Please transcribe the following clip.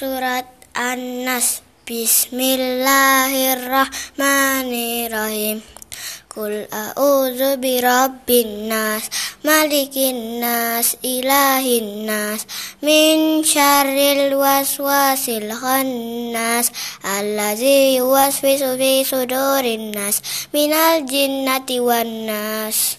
Surat An-Nas. Bismillahirrahmanirrahim. Kul a'udzu birabbin nas malikin nas ilahin nas min syarril waswasil khannas allazi yuwaswisu fi sudurin nas minal jinnati wan nas.